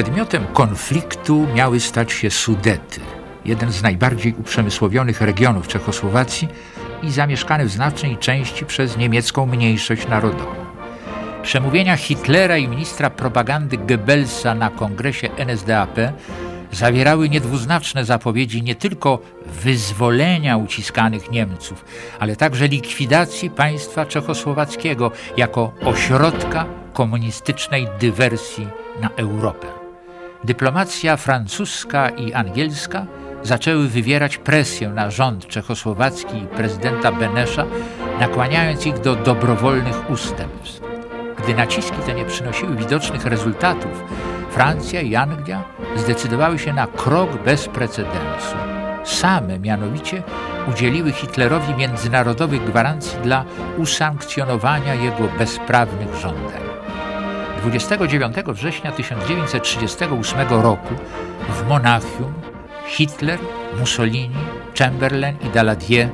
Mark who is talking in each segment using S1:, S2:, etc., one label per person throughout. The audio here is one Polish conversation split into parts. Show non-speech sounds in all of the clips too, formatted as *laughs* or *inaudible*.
S1: Przedmiotem konfliktu miały stać się Sudety, jeden z najbardziej uprzemysłowionych regionów Czechosłowacji i zamieszkany w znacznej części przez niemiecką mniejszość narodową. Przemówienia Hitlera i ministra propagandy Goebbelsa na kongresie NSDAP zawierały niedwuznaczne zapowiedzi nie tylko wyzwolenia uciskanych Niemców, ale także likwidacji państwa czechosłowackiego jako ośrodka komunistycznej dywersji na Europę. Dyplomacja francuska i angielska zaczęły wywierać presję na rząd czechosłowacki i prezydenta Benesza, nakłaniając ich do dobrowolnych ustępstw. Gdy naciski te nie przynosiły widocznych rezultatów, Francja i Anglia zdecydowały się na krok bez precedensu. Same mianowicie udzieliły Hitlerowi międzynarodowych gwarancji dla usankcjonowania jego bezprawnych żądań. 29 września 1938 roku w Monachium Hitler, Mussolini, Chamberlain i Daladier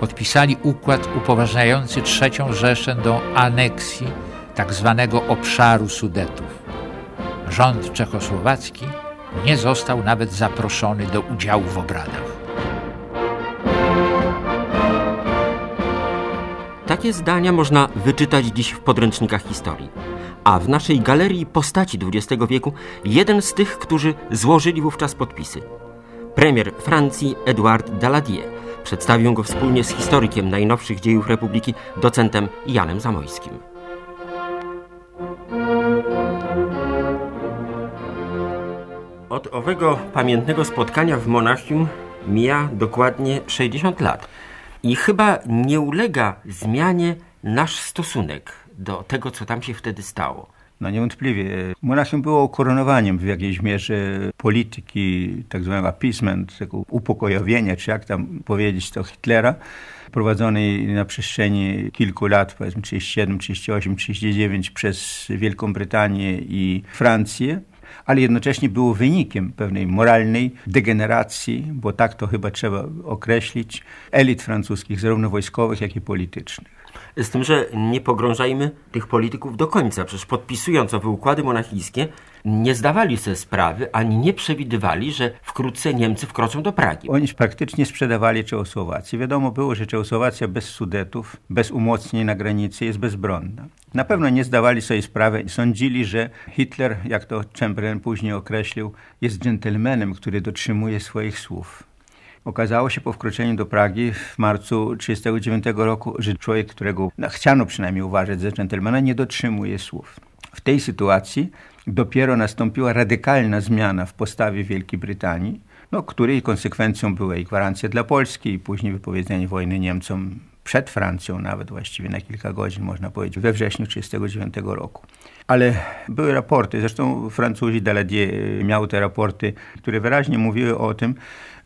S1: podpisali układ upoważniający III Rzeszę do aneksji tzw. Tak obszaru Sudetów. Rząd czechosłowacki nie został nawet zaproszony do udziału w obradach.
S2: Takie zdania można wyczytać dziś w podręcznikach historii. A w naszej galerii postaci XX wieku jeden z tych, którzy złożyli wówczas podpisy. Premier Francji Edouard Daladier przedstawił go wspólnie z historykiem najnowszych dziejów Republiki, docentem Janem Zamojskim. Od owego pamiętnego spotkania w Monachium mija dokładnie 60 lat. I chyba nie ulega zmianie nasz stosunek do tego, co tam się wtedy stało.
S3: No niewątpliwie. Monachium było ukoronowaniem w jakiejś mierze polityki tak zwanego appeasement, tego upokojowienia, czy jak tam powiedzieć to Hitlera, prowadzonej na przestrzeni kilku lat, powiedzmy 37, 38, 39 przez Wielką Brytanię i Francję ale jednocześnie było wynikiem pewnej moralnej degeneracji, bo tak to chyba trzeba określić, elit francuskich, zarówno wojskowych, jak i politycznych.
S2: Z tym, że nie pogrążajmy tych polityków do końca. Przecież podpisując owe układy monachijskie, nie zdawali sobie sprawy, ani nie przewidywali, że wkrótce Niemcy wkroczą do Pragi.
S3: Oni praktycznie sprzedawali Czechosłowację. Wiadomo było, że Czechosłowacja bez Sudetów, bez umocnień na granicy jest bezbronna. Na pewno nie zdawali sobie sprawy i sądzili, że Hitler, jak to Chamberlain później określił, jest dżentelmenem, który dotrzymuje swoich słów. Okazało się po wkroczeniu do Pragi w marcu 1939 roku, że człowiek, którego no, chciano przynajmniej uważać za dżentelmena, nie dotrzymuje słów. W tej sytuacji dopiero nastąpiła radykalna zmiana w postawie Wielkiej Brytanii, no, której konsekwencją była i gwarancja dla Polski, i później wypowiedzenie wojny Niemcom przed Francją, nawet właściwie na kilka godzin, można powiedzieć, we wrześniu 1939 roku. Ale były raporty, zresztą Francuzi Daladier miał te raporty, które wyraźnie mówiły o tym,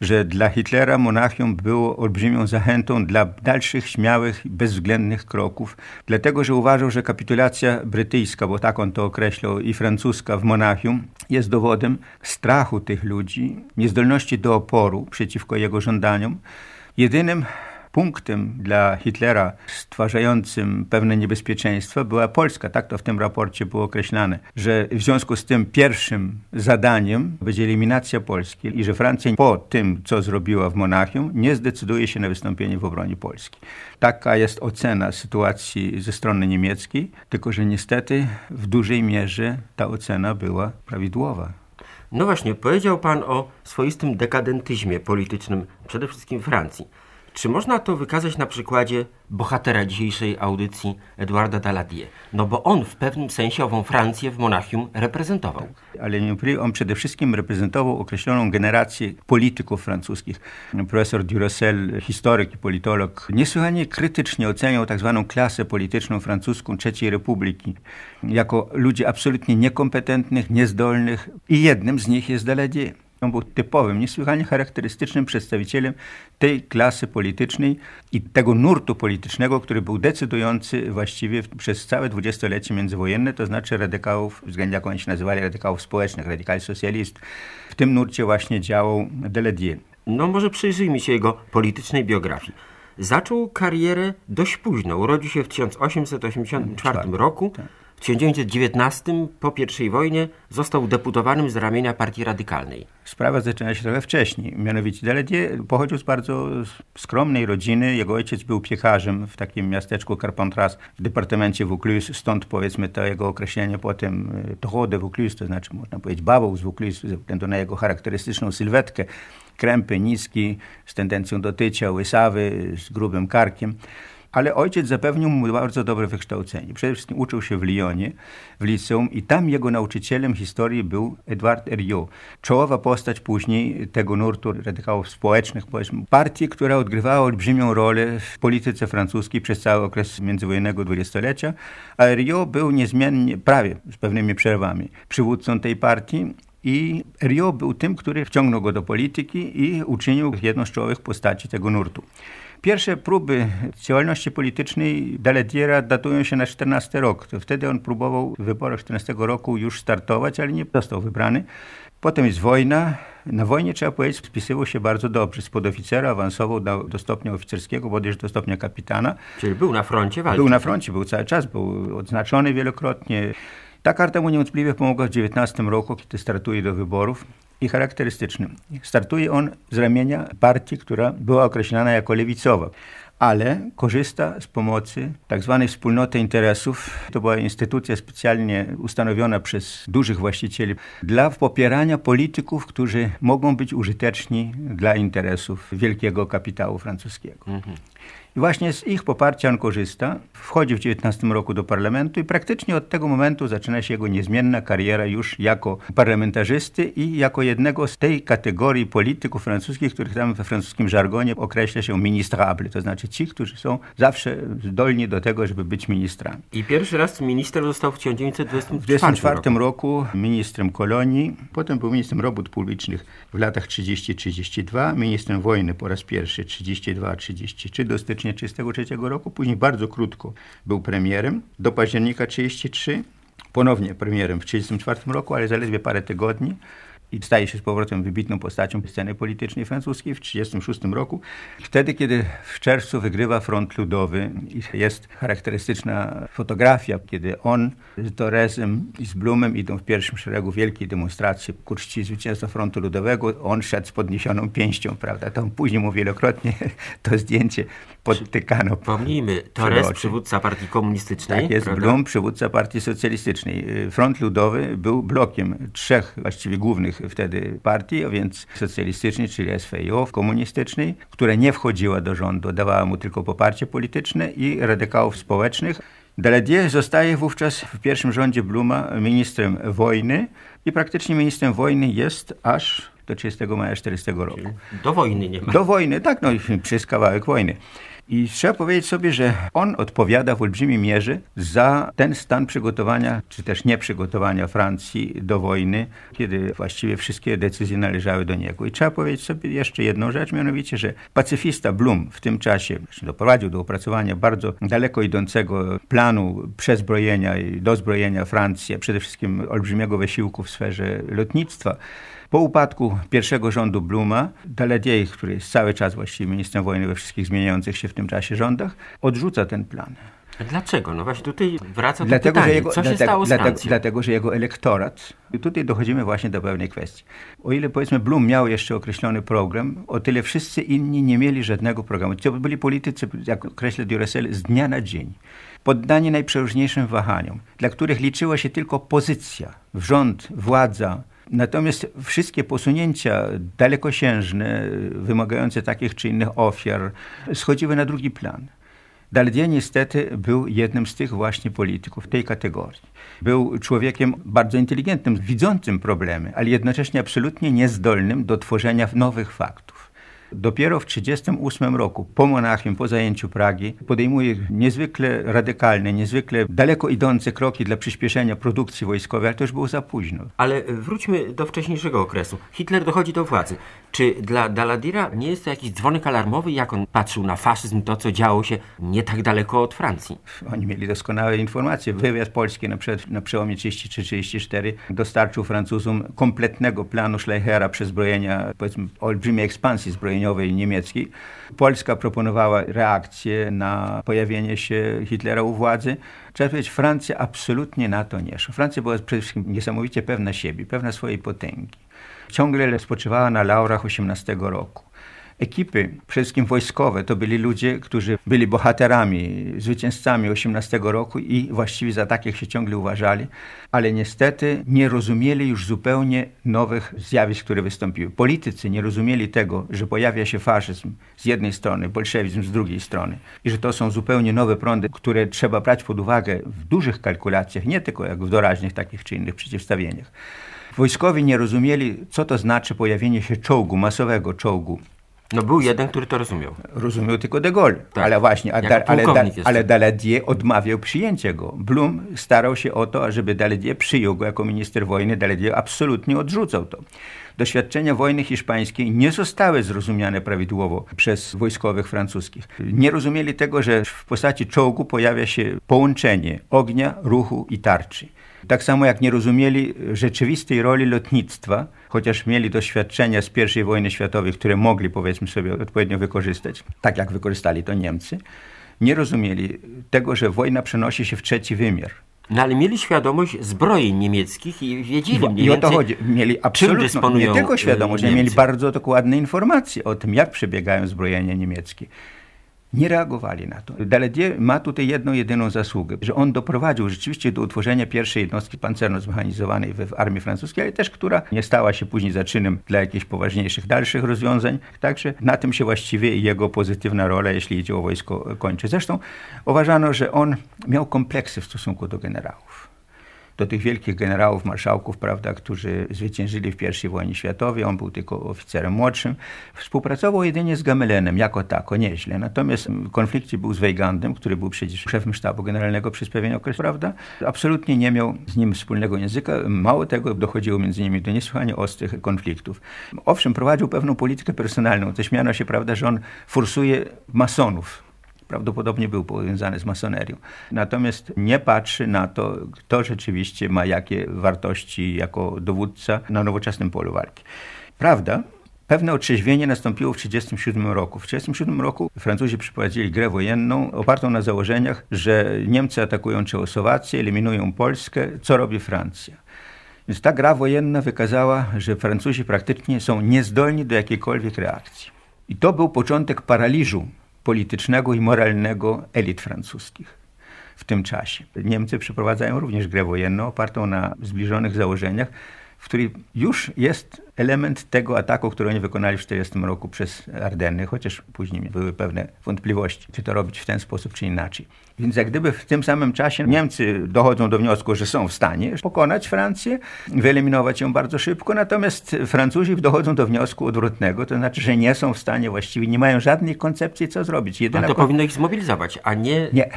S3: że dla Hitlera Monachium było olbrzymią zachętą dla dalszych, śmiałych, bezwzględnych kroków, dlatego że uważał, że kapitulacja brytyjska, bo tak on to określał, i francuska w Monachium jest dowodem strachu tych ludzi, niezdolności do oporu przeciwko jego żądaniom. Jedynym punktem dla Hitlera stwarzającym pewne niebezpieczeństwo była Polska. Tak to w tym raporcie było określane, że w związku z tym pierwszym zadaniem będzie eliminacja Polski i że Francja po tym, co zrobiła w Monachium, nie zdecyduje się na wystąpienie w obronie Polski. Taka jest ocena sytuacji ze strony niemieckiej, tylko że niestety w dużej mierze ta ocena była prawidłowa.
S2: No właśnie, powiedział pan o swoistym dekadentyzmie politycznym, przede wszystkim Francji. Czy można to wykazać na przykładzie bohatera dzisiejszej audycji Eduarda Daladier? No bo on w pewnym sensie ową Francję w Monachium reprezentował.
S3: Ale on przede wszystkim reprezentował określoną generację polityków francuskich. Profesor Duracell, historyk i politolog, niesłychanie krytycznie oceniał tak zwaną klasę polityczną francuską III Republiki jako ludzi absolutnie niekompetentnych, niezdolnych i jednym z nich jest Daladier. On był typowym, niesłychanie charakterystycznym przedstawicielem tej klasy politycznej i tego nurtu politycznego, który był decydujący właściwie przez całe dwudziestolecie międzywojenne, to znaczy radykałów, względnie jak oni się nazywali, radykałów społecznych, radykal socjalist. W tym nurcie właśnie działał Deledier.
S2: No może przyjrzyjmy się jego politycznej biografii. Zaczął karierę dość późno. Urodził się w 1884 roku. Tak W 1919 po I wojnie został deputowanym z ramienia Partii Radykalnej.
S3: Sprawa zaczyna się trochę wcześniej. Mianowicie Daladier pochodził z bardzo skromnej rodziny. Jego ojciec był piekarzem w takim miasteczku Carpentras w departamencie Vaucluse. Stąd powiedzmy to jego określenie potem Toro de Vaucluse, to znaczy można powiedzieć bawoł z Vaucluse ze względu na jego charakterystyczną sylwetkę. Krępy, niski, z tendencją do tycia, łysawy, z grubym karkiem ale ojciec zapewnił mu bardzo dobre wykształcenie. Przede wszystkim uczył się w Lyonie, w liceum i tam jego nauczycielem historii był Edouard Herriot. Czołowa postać później tego nurtu radykałów społecznych, partii, która odgrywała olbrzymią rolę w polityce francuskiej przez cały okres międzywojennego dwudziestolecia, a Herriot był niezmiennie, prawie z pewnymi przerwami, przywódcą tej partii i Rio był tym, który wciągnął go do polityki i uczynił jedną z czołowych postaci tego nurtu. Pierwsze próby działalności politycznej Daladiera datują się na 14 rok. To wtedy on próbował w wyborach 14 roku już startować, ale nie został wybrany. Potem jest wojna. Na wojnie, trzeba powiedzieć, spisywał się bardzo dobrze. Z podoficera awansował do, do stopnia oficerskiego, bodajże do stopnia kapitana.
S2: Czyli był na froncie walki.
S3: Był na froncie, był cały czas, był odznaczony wielokrotnie. Ta karta mu niewątpliwie pomogła w 19 roku, kiedy startuje do wyborów i charakterystyczny. Startuje on z ramienia partii, która była określana jako lewicowa ale korzysta z pomocy tzw. Tak wspólnoty interesów. To była instytucja specjalnie ustanowiona przez dużych właścicieli dla popierania polityków, którzy mogą być użyteczni dla interesów wielkiego kapitału francuskiego. Mhm. I właśnie z ich poparcia on korzysta. Wchodzi w 19 roku do parlamentu i praktycznie od tego momentu zaczyna się jego niezmienna kariera już jako parlamentarzysty i jako jednego z tej kategorii polityków francuskich, których tam we francuskim żargonie określa się ministrable, to znaczy ci, którzy są zawsze zdolni do tego, żeby być ministrami.
S2: I pierwszy raz minister został w 1924
S3: W 1924 roku. roku ministrem kolonii, potem był ministrem robót publicznych w latach 30-32, ministrem wojny po raz pierwszy 32-33 do stycznia stycznia 1933 roku, później bardzo krótko był premierem, do października 1933, ponownie premierem w 1934 roku, ale zaledwie parę tygodni i staje się z powrotem wybitną postacią sceny politycznej francuskiej w 1936 roku. Wtedy, kiedy w czerwcu wygrywa front ludowy i jest charakterystyczna fotografia, kiedy on z Torresem i z Blumem idą w pierwszym szeregu wielkiej demonstracji ku czci zwycięstwa frontu ludowego, on szedł z podniesioną pięścią, prawda? To później mu wielokrotnie *laughs* to zdjęcie podtykano.
S2: Pomnijmy, Torres, przywódca partii komunistycznej.
S3: Tak jest, prawda? Blum, przywódca partii socjalistycznej. Front ludowy był blokiem trzech właściwie głównych wtedy partii, a więc socjalistycznej, czyli SFIO, komunistycznej, która nie wchodziła do rządu, dawała mu tylko poparcie polityczne i radykałów społecznych. Daladier zostaje wówczas w pierwszym rządzie Bluma ministrem wojny i praktycznie ministrem wojny jest aż do 30 maja 40 roku.
S2: Do wojny nie ma.
S3: Do wojny, tak, no przez kawałek wojny. I trzeba powiedzieć sobie, że on odpowiada w olbrzymiej mierze za ten stan przygotowania, czy też nieprzygotowania Francji do wojny, kiedy właściwie wszystkie decyzje należały do niego. I trzeba powiedzieć sobie jeszcze jedną rzecz, mianowicie, że pacyfista Blum w tym czasie doprowadził do opracowania bardzo daleko idącego planu przezbrojenia i dozbrojenia Francji, a przede wszystkim olbrzymiego wysiłku w sferze lotnictwa. Po upadku pierwszego rządu Bluma, Daladier, który jest cały czas właściwie ministrem wojny we wszystkich zmieniających się w tym czasie rządach, odrzuca ten plan.
S2: A dlaczego? No właśnie tutaj wraca to dlatego, pytanie, że jego, co się dlatego, stało z
S3: dlatego, dlatego, że jego elektorat, i tutaj dochodzimy właśnie do pewnej kwestii. O ile powiedzmy Blum miał jeszcze określony program, o tyle wszyscy inni nie mieli żadnego programu. To byli politycy, jak określa Duracell, z dnia na dzień. Poddani najprzeróżniejszym wahaniom, dla których liczyła się tylko pozycja, rząd, władza, Natomiast wszystkie posunięcia dalekosiężne, wymagające takich czy innych ofiar, schodziły na drugi plan. Daldier niestety był jednym z tych właśnie polityków tej kategorii. Był człowiekiem bardzo inteligentnym, widzącym problemy, ale jednocześnie absolutnie niezdolnym do tworzenia nowych faktów. Dopiero w 1938 roku, po Monachium, po zajęciu Pragi, podejmuje niezwykle radykalne, niezwykle daleko idące kroki dla przyspieszenia produkcji wojskowej, ale to już było za późno.
S2: Ale wróćmy do wcześniejszego okresu. Hitler dochodzi do władzy. Czy dla Daladira nie jest to jakiś dzwonek alarmowy, jak on patrzył na faszyzm, to co działo się nie tak daleko od Francji?
S3: Oni mieli doskonałe informacje. Wywiad polski na, przed, na przełomie 33-34 dostarczył Francuzom kompletnego planu Schleichera przezbrojenia, powiedzmy, olbrzymiej ekspansji zbrojeniowej niemieckiej. Polska proponowała reakcję na pojawienie się Hitlera u władzy. Trzeba powiedzieć, Francja absolutnie na to nie szła. Francja była przede wszystkim niesamowicie pewna siebie, pewna swojej potęgi. Ciągle spoczywała na laurach 18 roku. Ekipy, przede wszystkim wojskowe, to byli ludzie, którzy byli bohaterami, zwycięzcami 18 roku i właściwie za takich się ciągle uważali, ale niestety nie rozumieli już zupełnie nowych zjawisk, które wystąpiły. Politycy nie rozumieli tego, że pojawia się faszyzm z jednej strony, bolszewizm z drugiej strony i że to są zupełnie nowe prądy, które trzeba brać pod uwagę w dużych kalkulacjach, nie tylko jak w doraźnych takich czy innych przeciwstawieniach. Wojskowi nie rozumieli, co to znaczy pojawienie się czołgu, masowego czołgu
S2: no był jeden, który to rozumiał.
S3: Rozumiał tylko de Gaulle. Tak. Ale właśnie, a da, ale, da, ale Daladier odmawiał przyjęcia go. Blum starał się o to, ażeby Daladier przyjął go jako minister wojny. Daladier absolutnie odrzucał to. Doświadczenia wojny hiszpańskiej nie zostały zrozumiane prawidłowo przez wojskowych francuskich. Nie rozumieli tego, że w postaci czołgu pojawia się połączenie ognia, ruchu i tarczy. Tak samo jak nie rozumieli rzeczywistej roli lotnictwa, chociaż mieli doświadczenia z I wojny światowej, które mogli powiedzmy sobie odpowiednio wykorzystać, tak jak wykorzystali to Niemcy, nie rozumieli tego, że wojna przenosi się w trzeci wymiar.
S2: No ale mieli świadomość zbrojeń niemieckich i wiedzieli
S3: mniej I o to chodzi. Mieli absolutnie nie tylko świadomość, ale mieli bardzo dokładne informacje o tym, jak przebiegają zbrojenia niemieckie nie reagowali na to. Daladier ma tutaj jedną, jedyną zasługę, że on doprowadził rzeczywiście do utworzenia pierwszej jednostki pancerno-zmechanizowanej w armii francuskiej, ale też która nie stała się później zaczynem dla jakichś poważniejszych dalszych rozwiązań. Także na tym się właściwie jego pozytywna rola, jeśli idzie o wojsko, kończy. Zresztą uważano, że on miał kompleksy w stosunku do generałów do tych wielkich generałów, marszałków, prawda, którzy zwyciężyli w I wojnie światowej. On był tylko oficerem młodszym. Współpracował jedynie z Gamelenem, jako tako, nieźle. Natomiast w konflikcie był z Weigandem, który był przecież szefem sztabu generalnego przez pewien okres, prawda. Absolutnie nie miał z nim wspólnego języka. Mało tego, dochodziło między nimi do niesłychanie ostrych konfliktów. Owszem, prowadził pewną politykę personalną. To śmiano się, prawda, że on forsuje masonów prawdopodobnie był powiązany z masonerią. Natomiast nie patrzy na to, kto rzeczywiście ma jakie wartości jako dowódca na nowoczesnym polu walki. Prawda, Pewne otrzeźwienie nastąpiło w 1937 roku. W 1937 roku Francuzi przeprowadzili grę wojenną opartą na założeniach, że Niemcy atakują Czechosłowację, eliminują Polskę. Co robi Francja? Więc ta gra wojenna wykazała, że Francuzi praktycznie są niezdolni do jakiejkolwiek reakcji. I to był początek paraliżu politycznego i moralnego elit francuskich w tym czasie. Niemcy przeprowadzają również grę wojenną opartą na zbliżonych założeniach, w której już jest element tego ataku, który oni wykonali w 1940 roku przez Ardenny, chociaż później były pewne wątpliwości, czy to robić w ten sposób, czy inaczej. Więc jak gdyby w tym samym czasie Niemcy dochodzą do wniosku, że są w stanie pokonać Francję, wyeliminować ją bardzo szybko, natomiast Francuzi dochodzą do wniosku odwrotnego, to znaczy, że nie są w stanie właściwie, nie mają żadnej koncepcji, co zrobić.
S2: Jedyna a to powinno ich zmobilizować, a nie...
S3: Nie.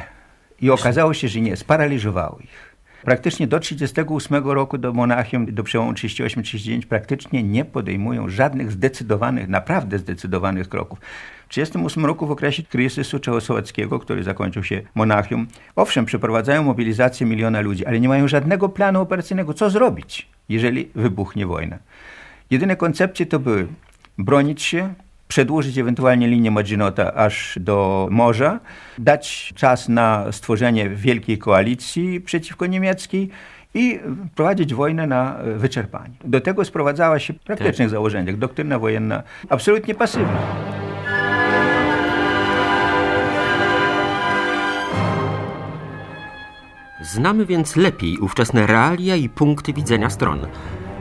S3: I okazało się, że nie, sparaliżowało ich. Praktycznie do 1938 roku, do Monachium, do przełomu 38-39 praktycznie nie podejmują żadnych zdecydowanych, naprawdę zdecydowanych kroków. W 1938 roku w okresie kryzysu czechosłowackiego, który zakończył się Monachium, owszem, przeprowadzają mobilizację miliona ludzi, ale nie mają żadnego planu operacyjnego, co zrobić, jeżeli wybuchnie wojna. Jedyne koncepcje to były bronić się, przedłużyć ewentualnie linię Maginota aż do morza, dać czas na stworzenie wielkiej koalicji przeciwko niemieckiej i prowadzić wojnę na wyczerpanie. Do tego sprowadzała się w praktycznych tak. założeniach doktryna wojenna absolutnie pasywna.
S2: Znamy więc lepiej ówczesne realia i punkty widzenia stron.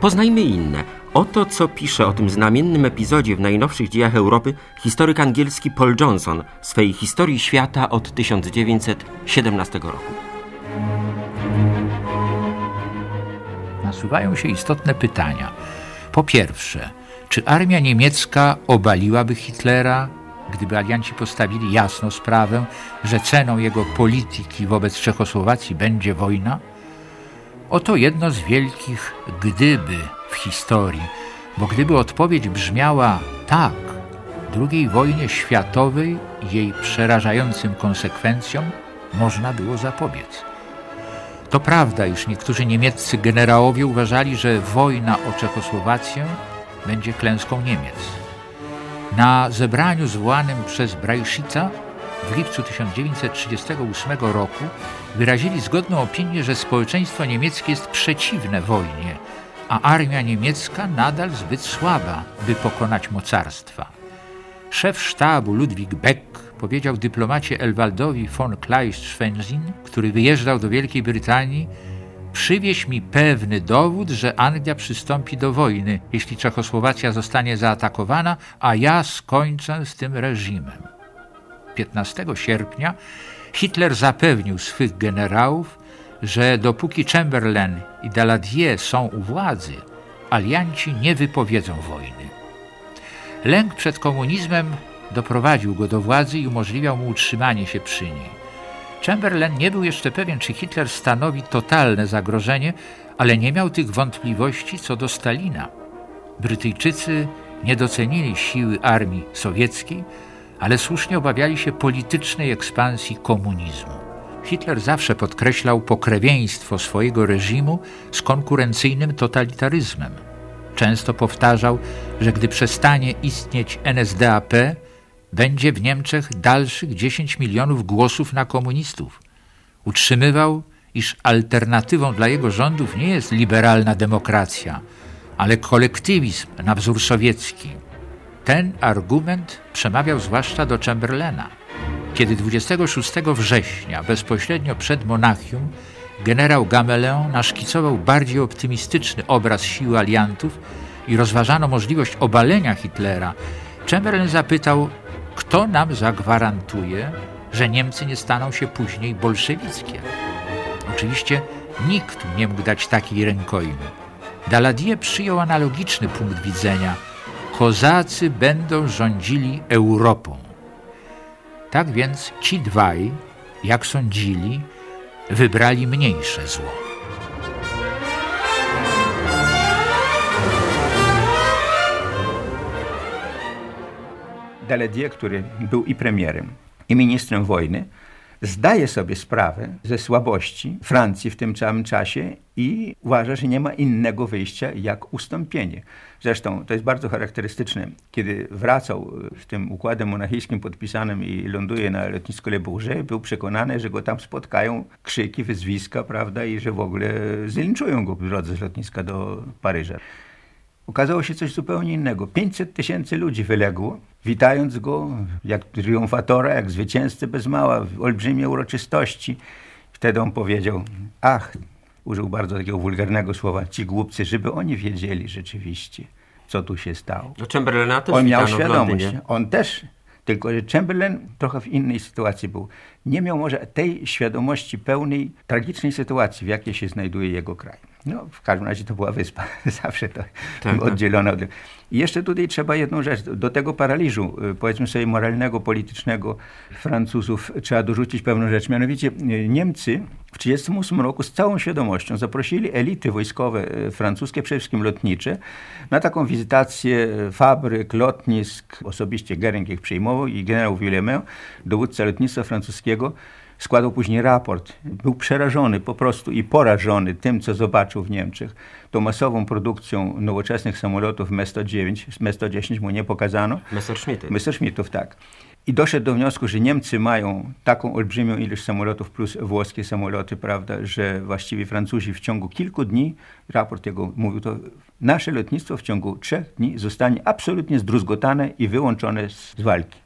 S2: Poznajmy inne. Oto co pisze o tym znamiennym epizodzie w najnowszych dziejach Europy historyk angielski Paul Johnson w swej historii świata od 1917 roku.
S1: Nasuwają się istotne pytania. Po pierwsze, czy armia niemiecka obaliłaby Hitlera, gdyby alianci postawili jasno sprawę, że ceną jego polityki wobec Czechosłowacji będzie wojna? Oto jedno z wielkich gdyby w historii, Bo gdyby odpowiedź brzmiała tak, II wojnie światowej i jej przerażającym konsekwencjom można było zapobiec. To prawda, iż niektórzy niemieccy generałowie uważali, że wojna o Czechosłowację będzie klęską Niemiec. Na zebraniu zwołanym przez Brajszica w lipcu 1938 roku wyrazili zgodną opinię, że społeczeństwo niemieckie jest przeciwne wojnie, a armia niemiecka nadal zbyt słaba, by pokonać mocarstwa. Szef sztabu Ludwig Beck powiedział dyplomacie Elwaldowi von Kleist-Schwenzin, który wyjeżdżał do Wielkiej Brytanii, przywieź mi pewny dowód, że Anglia przystąpi do wojny, jeśli Czechosłowacja zostanie zaatakowana, a ja skończę z tym reżimem. 15 sierpnia Hitler zapewnił swych generałów, że dopóki Chamberlain i Daladier są u władzy, alianci nie wypowiedzą wojny. Lęk przed komunizmem doprowadził go do władzy i umożliwiał mu utrzymanie się przy niej. Chamberlain nie był jeszcze pewien, czy Hitler stanowi totalne zagrożenie, ale nie miał tych wątpliwości co do Stalina. Brytyjczycy nie docenili siły armii sowieckiej, ale słusznie obawiali się politycznej ekspansji komunizmu. Hitler zawsze podkreślał pokrewieństwo swojego reżimu z konkurencyjnym totalitaryzmem. Często powtarzał, że gdy przestanie istnieć NSDAP, będzie w Niemczech dalszych 10 milionów głosów na komunistów. Utrzymywał, iż alternatywą dla jego rządów nie jest liberalna demokracja, ale kolektywizm na wzór sowiecki. Ten argument przemawiał zwłaszcza do Chamberlaina. Kiedy 26 września, bezpośrednio przed Monachium, generał Gamelin naszkicował bardziej optymistyczny obraz siły aliantów i rozważano możliwość obalenia Hitlera, Chamberlain zapytał, kto nam zagwarantuje, że Niemcy nie staną się później bolszewickie? Oczywiście nikt nie mógł dać takiej rękojmy. Daladier przyjął analogiczny punkt widzenia. Kozacy będą rządzili Europą. Tak więc ci dwaj, jak sądzili, wybrali mniejsze zło.
S3: Daladier, który był i premierem, i ministrem wojny, zdaje sobie sprawę ze słabości Francji w tym samym czasie i uważa, że nie ma innego wyjścia jak ustąpienie. Zresztą to jest bardzo charakterystyczne. Kiedy wracał z tym układem monachijskim podpisanym i ląduje na lotnisku Le Bourget, był przekonany, że go tam spotkają krzyki, wyzwiska, prawda, i że w ogóle zlinczują go w drodze z lotniska do Paryża. Okazało się coś zupełnie innego. 500 tysięcy ludzi wyległo, witając go jak triumfatora, jak zwycięzcę bez mała, w olbrzymie uroczystości. Wtedy on powiedział, ach, użył bardzo takiego wulgarnego słowa, ci głupcy, żeby oni wiedzieli rzeczywiście, co tu się stało.
S2: No Chamberlaina też
S3: On miał świadomość. On też, tylko że Chamberlain trochę w innej sytuacji był. Nie miał może tej świadomości pełnej tragicznej sytuacji, w jakiej się znajduje jego kraj. No, w każdym razie to była wyspa, *laughs* zawsze to
S2: tak.
S3: oddzielona. Od... I jeszcze tutaj trzeba jedną rzecz, do tego paraliżu, y, powiedzmy sobie moralnego, politycznego Francuzów trzeba dorzucić pewną rzecz. Mianowicie y, Niemcy w 1938 roku z całą świadomością zaprosili elity wojskowe y, francuskie, przede wszystkim lotnicze, na taką wizytację fabryk, lotnisk. Osobiście Gering ich przyjmował i generał Villemin, dowódca lotnictwa francuskiego, składał później raport. Był przerażony po prostu i porażony tym, co zobaczył w Niemczech. Tą masową produkcją nowoczesnych samolotów Me-109, Me-110 mu nie pokazano.
S2: Messerschmitty.
S3: Messerschmittów, tak. I doszedł do wniosku, że Niemcy mają taką olbrzymią ilość samolotów plus włoskie samoloty, prawda, że właściwie Francuzi w ciągu kilku dni, raport jego mówił to, nasze lotnictwo w ciągu trzech dni zostanie absolutnie zdruzgotane i wyłączone z walki.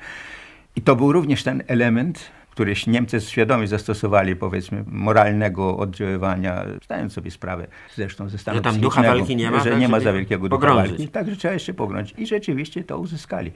S3: I to był również ten element, który Niemcy świadomie zastosowali, powiedzmy, moralnego oddziaływania, zdając sobie sprawę zresztą ze stanu
S2: Że tam ducha walki nie ma,
S3: że
S2: tak,
S3: nie ma za wielkiego ducha walki. Także trzeba jeszcze pogrąć. I rzeczywiście to uzyskali.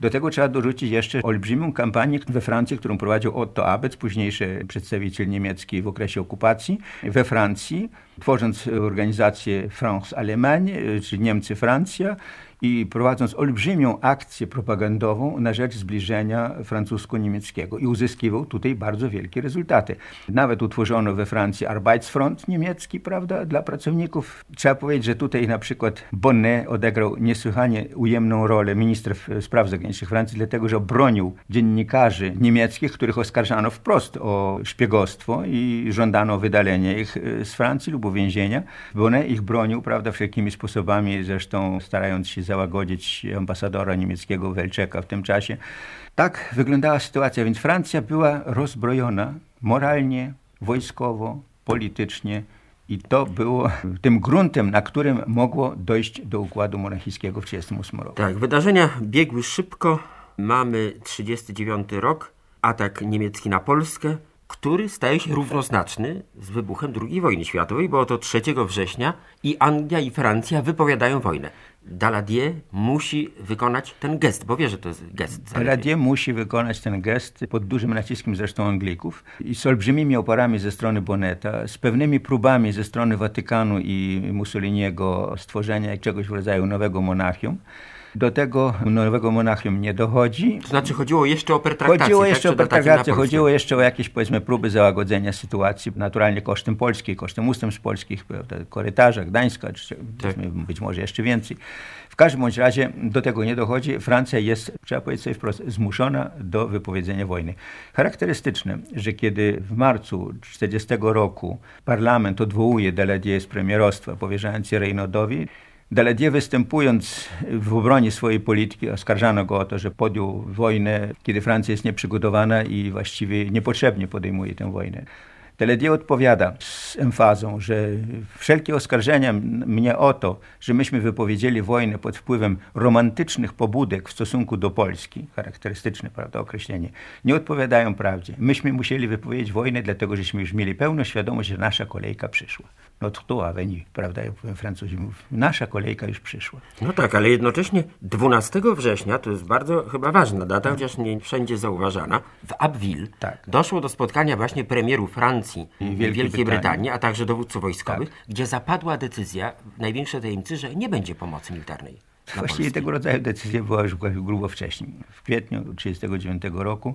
S3: Do tego trzeba dorzucić jeszcze olbrzymią kampanię we Francji, którą prowadził Otto Abetz, późniejszy przedstawiciel niemiecki w okresie okupacji we Francji, tworząc organizację France-Allemagne, czyli Niemcy-Francja i prowadząc olbrzymią akcję propagandową na rzecz zbliżenia francusko-niemieckiego i uzyskiwał tutaj bardzo wielkie rezultaty. Nawet utworzono we Francji Arbeitsfront niemiecki, prawda, dla pracowników. Trzeba powiedzieć, że tutaj na przykład Bonnet odegrał niesłychanie ujemną rolę, minister spraw zagranicznych Francji, dlatego, że bronił dziennikarzy niemieckich, których oskarżano wprost o szpiegostwo i żądano wydalenia ich e, z Francji lub uwięzienia. Bonnet ich bronił, prawda, wszelkimi sposobami, zresztą starając się załagodzić ambasadora niemieckiego Welczeka w tym czasie. Tak wyglądała sytuacja, więc Francja była rozbrojona moralnie, wojskowo, politycznie i to było tym gruntem, na którym mogło dojść do układu monarchijskiego w 1938 roku.
S2: Tak, wydarzenia biegły szybko. Mamy 39 rok, atak niemiecki na Polskę, który staje się równoznaczny z wybuchem II wojny światowej, bo oto 3 września i Anglia i Francja wypowiadają wojnę. Daladier musi wykonać ten gest, bo wie, że to jest gest.
S3: Daladier musi wykonać ten gest pod dużym naciskiem zresztą Anglików i z olbrzymimi oporami ze strony Boneta, z pewnymi próbami ze strony Watykanu i Mussoliniego stworzenia czegoś w rodzaju nowego monachium. Do tego nowego Monachium nie dochodzi.
S2: To znaczy chodziło jeszcze o pertraktację.
S3: Chodziło
S2: tak?
S3: jeszcze
S2: Czy
S3: o pertraktację, chodziło jeszcze o jakieś powiedzmy próby załagodzenia sytuacji, naturalnie kosztem Polski, kosztem ustępstw polskich, korytarza, Gdańska, czy tak. być może jeszcze więcej. W każdym bądź razie do tego nie dochodzi. Francja jest, trzeba powiedzieć sobie wprost, zmuszona do wypowiedzenia wojny. Charakterystyczne, że kiedy w marcu 1940 roku parlament odwołuje Daladier z premierostwa, powierzając je Reynodowi, Daladier występując w obronie swojej polityki, oskarżano go o to, że podjął wojnę, kiedy Francja jest nieprzygotowana i właściwie niepotrzebnie podejmuje tę wojnę. Daladier odpowiada z emfazą, że wszelkie oskarżenia mnie o to, że myśmy wypowiedzieli wojnę pod wpływem romantycznych pobudek w stosunku do Polski, charakterystyczne prawda, określenie, nie odpowiadają prawdzie. Myśmy musieli wypowiedzieć wojnę, dlatego żeśmy już mieli pełną świadomość, że nasza kolejka przyszła tour a venu, prawda, jak Francuzi mówią, nasza kolejka już przyszła.
S2: No tak, ale jednocześnie 12 września, to jest bardzo chyba ważna data, tak. chociaż nie wszędzie zauważana, w Abbeville tak. doszło do spotkania właśnie premierów Francji i Wielkiej, Wielkiej Brytanii. Brytanii, a także dowódców wojskowych, tak. gdzie zapadła decyzja w największej tajemnicy, że nie będzie pomocy militarnej.
S3: Właściwie tego rodzaju decyzja była już grubo wcześniej. W kwietniu 1939 roku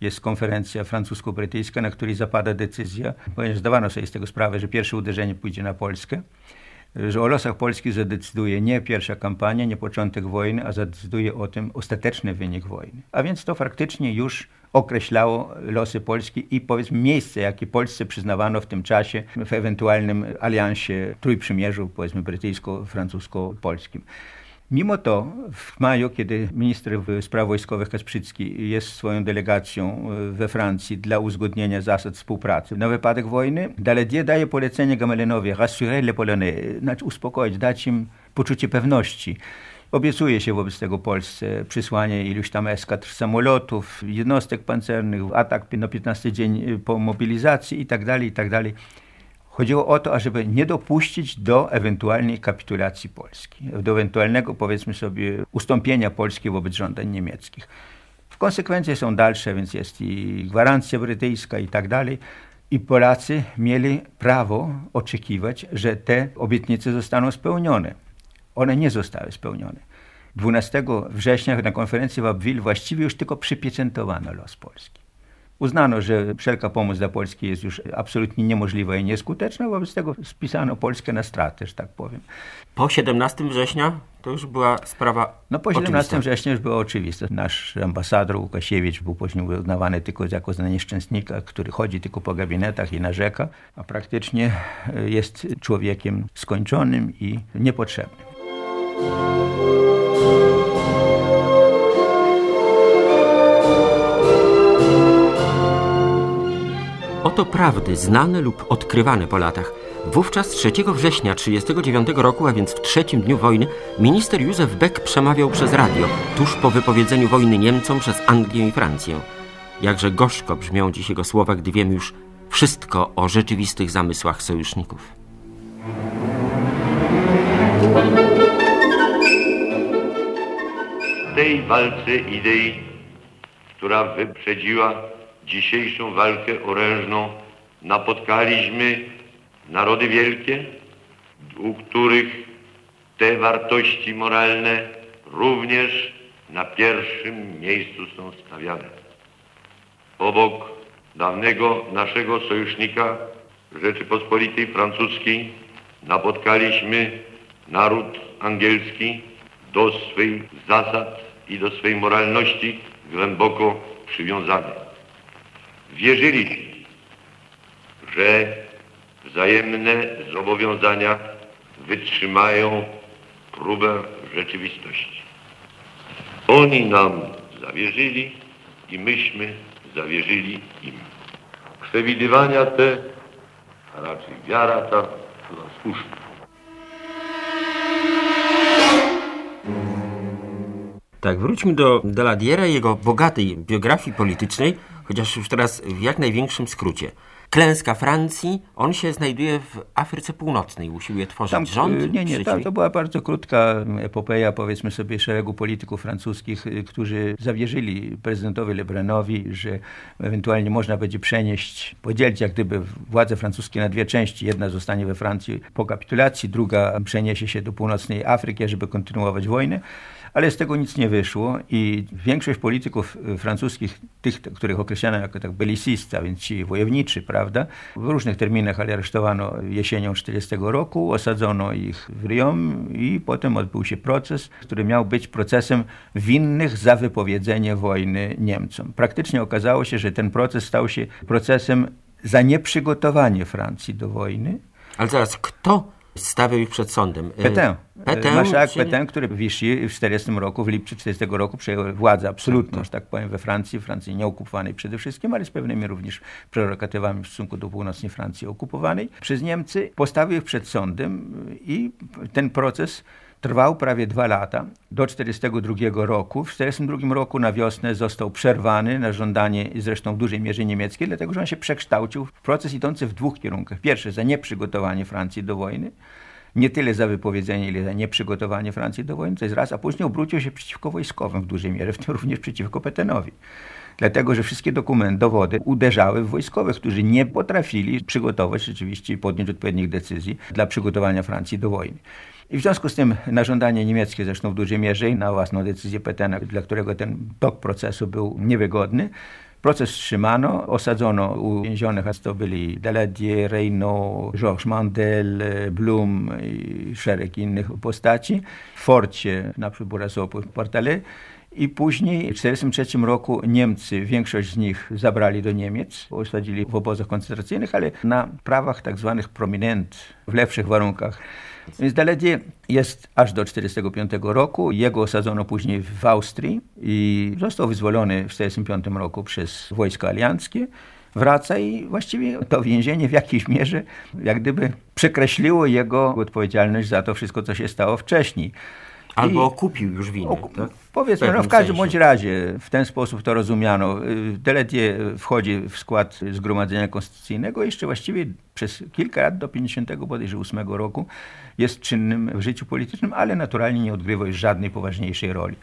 S3: jest konferencja francusko-brytyjska, na której zapada decyzja, ponieważ zdawano sobie z tego sprawę, że pierwsze uderzenie pójdzie na Polskę, że o losach Polski zadecyduje nie pierwsza kampania, nie początek wojny, a zadecyduje o tym ostateczny wynik wojny. A więc to faktycznie już określało losy Polski i powiedzmy miejsce, jakie Polsce przyznawano w tym czasie w ewentualnym aliansie trójprzymierzu, powiedzmy brytyjsko-francusko-polskim. Mimo to w maju, kiedy minister spraw wojskowych Kasprzycki jest swoją delegacją e, we Francji dla uzgodnienia zasad współpracy na wypadek wojny, Daladier daje polecenie Gamelinowi rassurer les Polonais, znaczy uspokoić, dać im poczucie pewności. Obiecuje się wobec tego Polsce przysłanie iluś tam eskadr samolotów, jednostek pancernych, atak na 15 dzień po mobilizacji itd., tak itd. Chodziło o to, ażeby nie dopuścić do ewentualnej kapitulacji Polski, do ewentualnego, powiedzmy sobie, ustąpienia Polski wobec żądań niemieckich. Konsekwencje są dalsze, więc jest i gwarancja brytyjska i tak dalej. I Polacy mieli prawo oczekiwać, że te obietnice zostaną spełnione. One nie zostały spełnione. 12 września na konferencji w Abbeville właściwie już tylko przypieczętowano los Polski. Uznano, że wszelka pomoc dla Polski jest już absolutnie niemożliwa i nieskuteczna, wobec tego spisano Polskę na stratę, że tak powiem.
S2: Po 17 września to już była sprawa
S3: No po 17 oczywista. września już było oczywiste. Nasz ambasador Łukasiewicz był później uznawany tylko jako za nieszczęsnika, który chodzi tylko po gabinetach i narzeka, a praktycznie jest człowiekiem skończonym i niepotrzebnym.
S2: Oto prawdy znane lub odkrywane po latach. Wówczas 3 września 1939 roku, a więc w trzecim dniu wojny, minister Józef Beck przemawiał przez radio, tuż po wypowiedzeniu wojny Niemcom przez Anglię i Francję. Jakże gorzko brzmią dziś jego słowa, gdy wiemy już wszystko o rzeczywistych zamysłach sojuszników.
S4: tej walce idei, która wyprzedziła dzisiejszą walkę orężną, napotkaliśmy narody wielkie, u których te wartości moralne również na pierwszym miejscu są stawiane. Obok dawnego naszego sojusznika Rzeczypospolitej Francuskiej napotkaliśmy naród angielski do swych zasad i do swej moralności głęboko przywiązany. Wierzyliśmy, że wzajemne zobowiązania wytrzymają próbę rzeczywistości. Oni nam zawierzyli i myśmy zawierzyli im. Przewidywania te, a raczej wiara ta, była słuszna.
S2: Tak, wróćmy do Daladiera i jego bogatej biografii politycznej, chociaż już teraz w jak największym skrócie. Klęska Francji, on się znajduje w Afryce Północnej, usiłuje tworzyć
S3: Tam,
S2: rząd.
S3: y, Nie, nie,
S2: przeciw-
S3: to, była bardzo krótka epopeja, powiedzmy sobie, szeregu polityków francuskich, y, którzy zawierzyli prezydentowi Lebrenowi, że ewentualnie można będzie przenieść, podzielić jak gdyby władze francuskie na dwie części. Jedna zostanie we Francji po kapitulacji, druga przeniesie się do północnej Afryki, żeby kontynuować wojnę. Ale z tego nic nie wyszło i większość polityków y, francuskich, tych, których określano jako tak belicista, więc ci wojowniczy, prawda, w różnych terminach, ale aresztowano jesienią 40 roku, osadzono ich w Riom i potem odbył się proces, który miał być procesem winnych za wypowiedzenie wojny Niemcom. Praktycznie okazało się, że ten proces stał się procesem za nieprzygotowanie Francji do wojny,
S2: Ale zaraz, kto stawiał ich przed sądem? Y,
S3: Petain.
S2: Petain,
S3: Marszałek
S2: czyli-
S3: Petain, który w Vichy w 40 roku, w lipcu 40 roku przejął władzę absolutną, że tak powiem, we Francji, Francji nieokupowanej przede wszystkim, ale z pewnymi również prerogatywami w stosunku do północnej Francji okupowanej przez Niemcy. Postawił ich przed sądem i ten proces trwał prawie dwa lata, do 1942 roku. W 1942 roku na wiosnę został przerwany na żądanie zresztą w dużej mierze niemieckiej, dlatego że on się przekształcił w proces idący w dwóch kierunkach. Pierwszy, za nieprzygotowanie Francji do wojny, nie tyle za wypowiedzenie, ile za nieprzygotowanie Francji do wojny, to jest raz, a później obrócił się przeciwko wojskowym w dużej mierze, w tym również przeciwko Petenowi. Dlatego, że wszystkie dokumenty, dowody uderzały w wojskowych, którzy nie potrafili przygotować rzeczywiście i podjąć odpowiednich decyzji dla przygotowania Francji do wojny. I w związku z tym na żądanie niemieckie, zresztą w dużej mierze i na własną decyzję Petena, dla którego ten tok procesu był niewygodny, Proces wstrzymano, osadzono uwięzionych, a to byli Daladier, Reynaud, Georges Mandel, Blum i szereg innych postaci forcie na Burasopu w Portale. I później w 1943 roku Niemcy, większość z nich zabrali do Niemiec, osadzili w obozach koncentracyjnych, ale na prawach tak zwanych prominent, w lepszych warunkach. Więc jest aż do 1945 roku. Jego osadzono później w Austrii i został wyzwolony w 1945 roku przez wojska alianckie. Wraca i właściwie to więzienie w jakiejś mierze jak gdyby przekreśliło jego odpowiedzialność za to wszystko, co się stało wcześniej.
S2: Albo
S3: I-
S2: okupił już winę.
S3: Oku-
S2: tak?
S3: Powiedzmy, no w każdym
S2: sensie.
S3: bądź razie w ten sposób to rozumiano. Y, Deledier wchodzi w skład Zgromadzenia Konstytucyjnego i jeszcze właściwie przez kilka lat do 50 bodajże 8 roku jest czynnym w życiu politycznym, ale naturalnie nie odgrywa już żadnej poważniejszej roli.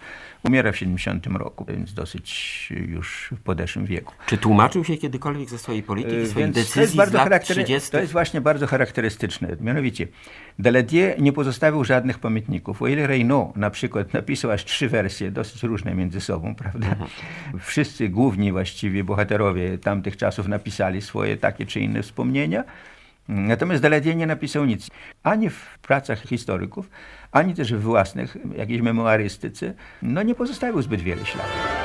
S3: Umiera w 70 roku, więc dosyć już w podeszłym wieku.
S2: Czy tłumaczył się kiedykolwiek ze swojej polityki,
S3: Yy,
S2: swoich
S3: Więc
S2: decyzji
S3: to jest, bardzo
S2: z lat
S3: charaktery-
S2: 30.
S3: to jest właśnie bardzo charakterystyczne. Mianowicie, Daladier nie pozostawił żadnych pamiętników. O ile Reynaud na przykład napisał aż trzy wersje, dosyć różne między sobą, *laughs* prawda? Wszyscy główni właściwie bohaterowie tamtych czasów napisali swoje takie czy inne wspomnienia. Natomiast Daladier nie napisał nic. Ani w pracach historyków, ani też w własnych, jakiejś memoarystyce, no nie pozostawił zbyt wiele śladów.